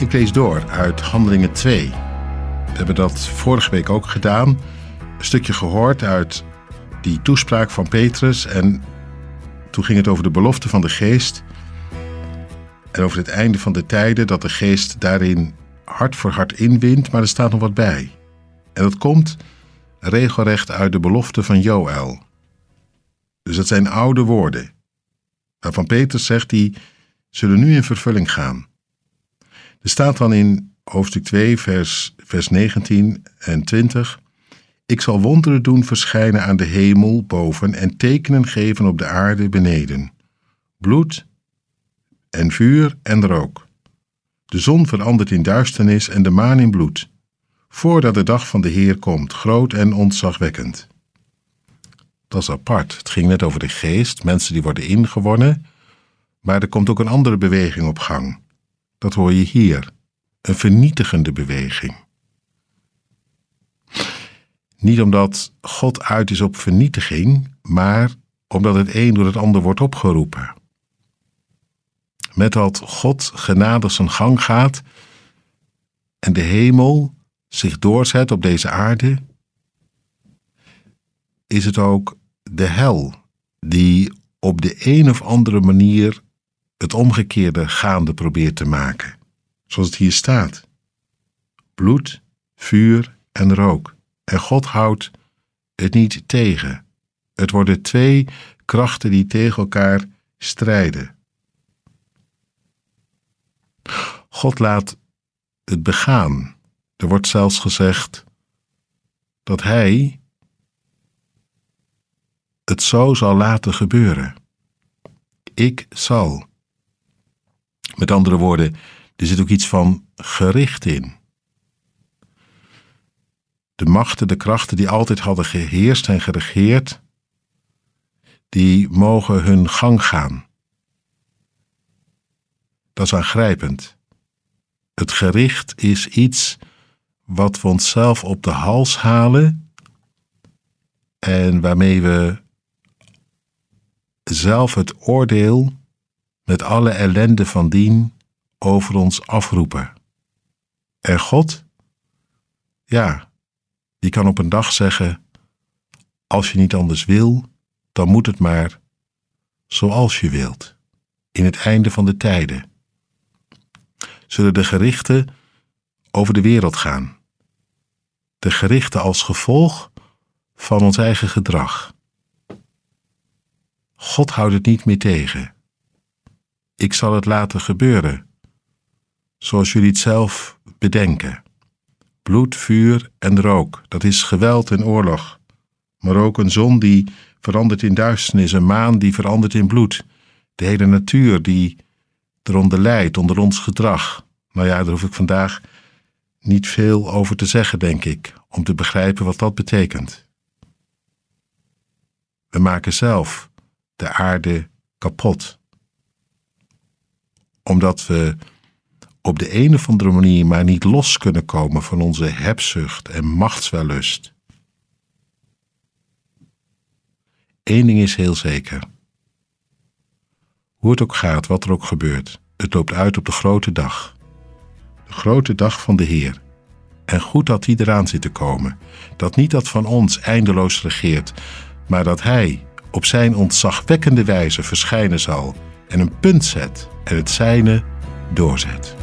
Ik lees door uit Handelingen 2. We hebben dat vorige week ook gedaan. Een stukje gehoord uit die toespraak van Petrus. En toen ging het over de belofte van de geest. En over het einde van de tijden, dat de geest daarin hart voor hart inwint. Maar er staat nog wat bij. En dat komt regelrecht uit de belofte van Joël. Dus dat zijn oude woorden. Waarvan Petrus zegt, die zullen nu in vervulling gaan. Er staat dan in hoofdstuk 2, vers, vers 19 en 20. Ik zal wonderen doen verschijnen aan de hemel boven en tekenen geven op de aarde beneden. Bloed en vuur en rook. De zon verandert in duisternis en de maan in bloed. Voordat de dag van de Heer komt, groot en ontzagwekkend. Dat is apart. Het ging net over de geest, mensen die worden ingewonnen. Maar er komt ook een andere beweging op gang. Dat hoor je hier. Een vernietigende beweging. Niet omdat God uit is op vernietiging, maar omdat het een door het ander wordt opgeroepen. Met dat God genadig zijn gang gaat en de hemel zich doorzet op deze aarde, is het ook de hel die op de een of andere manier het omgekeerde gaande probeert te maken. Zoals het hier staat. Bloed, vuur en rook. En God houdt het niet tegen. Het worden twee krachten die tegen elkaar strijden. God laat het begaan. Er wordt zelfs gezegd dat Hij het zo zal laten gebeuren. Ik zal. Met andere woorden, er zit ook iets van gericht in. De machten, de krachten die altijd hadden geheerst en geregeerd, die mogen hun gang gaan. Dat is aangrijpend. Het gericht is iets wat we onszelf op de hals halen en waarmee we zelf het oordeel met alle ellende van dien over ons afroepen. En God? Ja, die kan op een dag zeggen: Als je niet anders wil, dan moet het maar zoals je wilt, in het einde van de tijden. Zullen de gerichten over de wereld gaan? De gerichten als gevolg van ons eigen gedrag. God houdt het niet meer tegen. Ik zal het laten gebeuren, zoals jullie het zelf bedenken. Bloed, vuur en rook, dat is geweld en oorlog. Maar ook een zon die verandert in duisternis, een maan die verandert in bloed. De hele natuur die eronder lijdt, onder ons gedrag. Nou ja, daar hoef ik vandaag niet veel over te zeggen, denk ik, om te begrijpen wat dat betekent. We maken zelf de aarde kapot omdat we op de een of andere manier maar niet los kunnen komen van onze hebzucht en machtswellust. Eén ding is heel zeker. Hoe het ook gaat, wat er ook gebeurt, het loopt uit op de grote dag. De grote dag van de Heer. En goed dat die eraan zit te komen. Dat niet dat van ons eindeloos regeert, maar dat Hij op zijn ontzagwekkende wijze verschijnen zal en een punt zet en het zijne doorzet.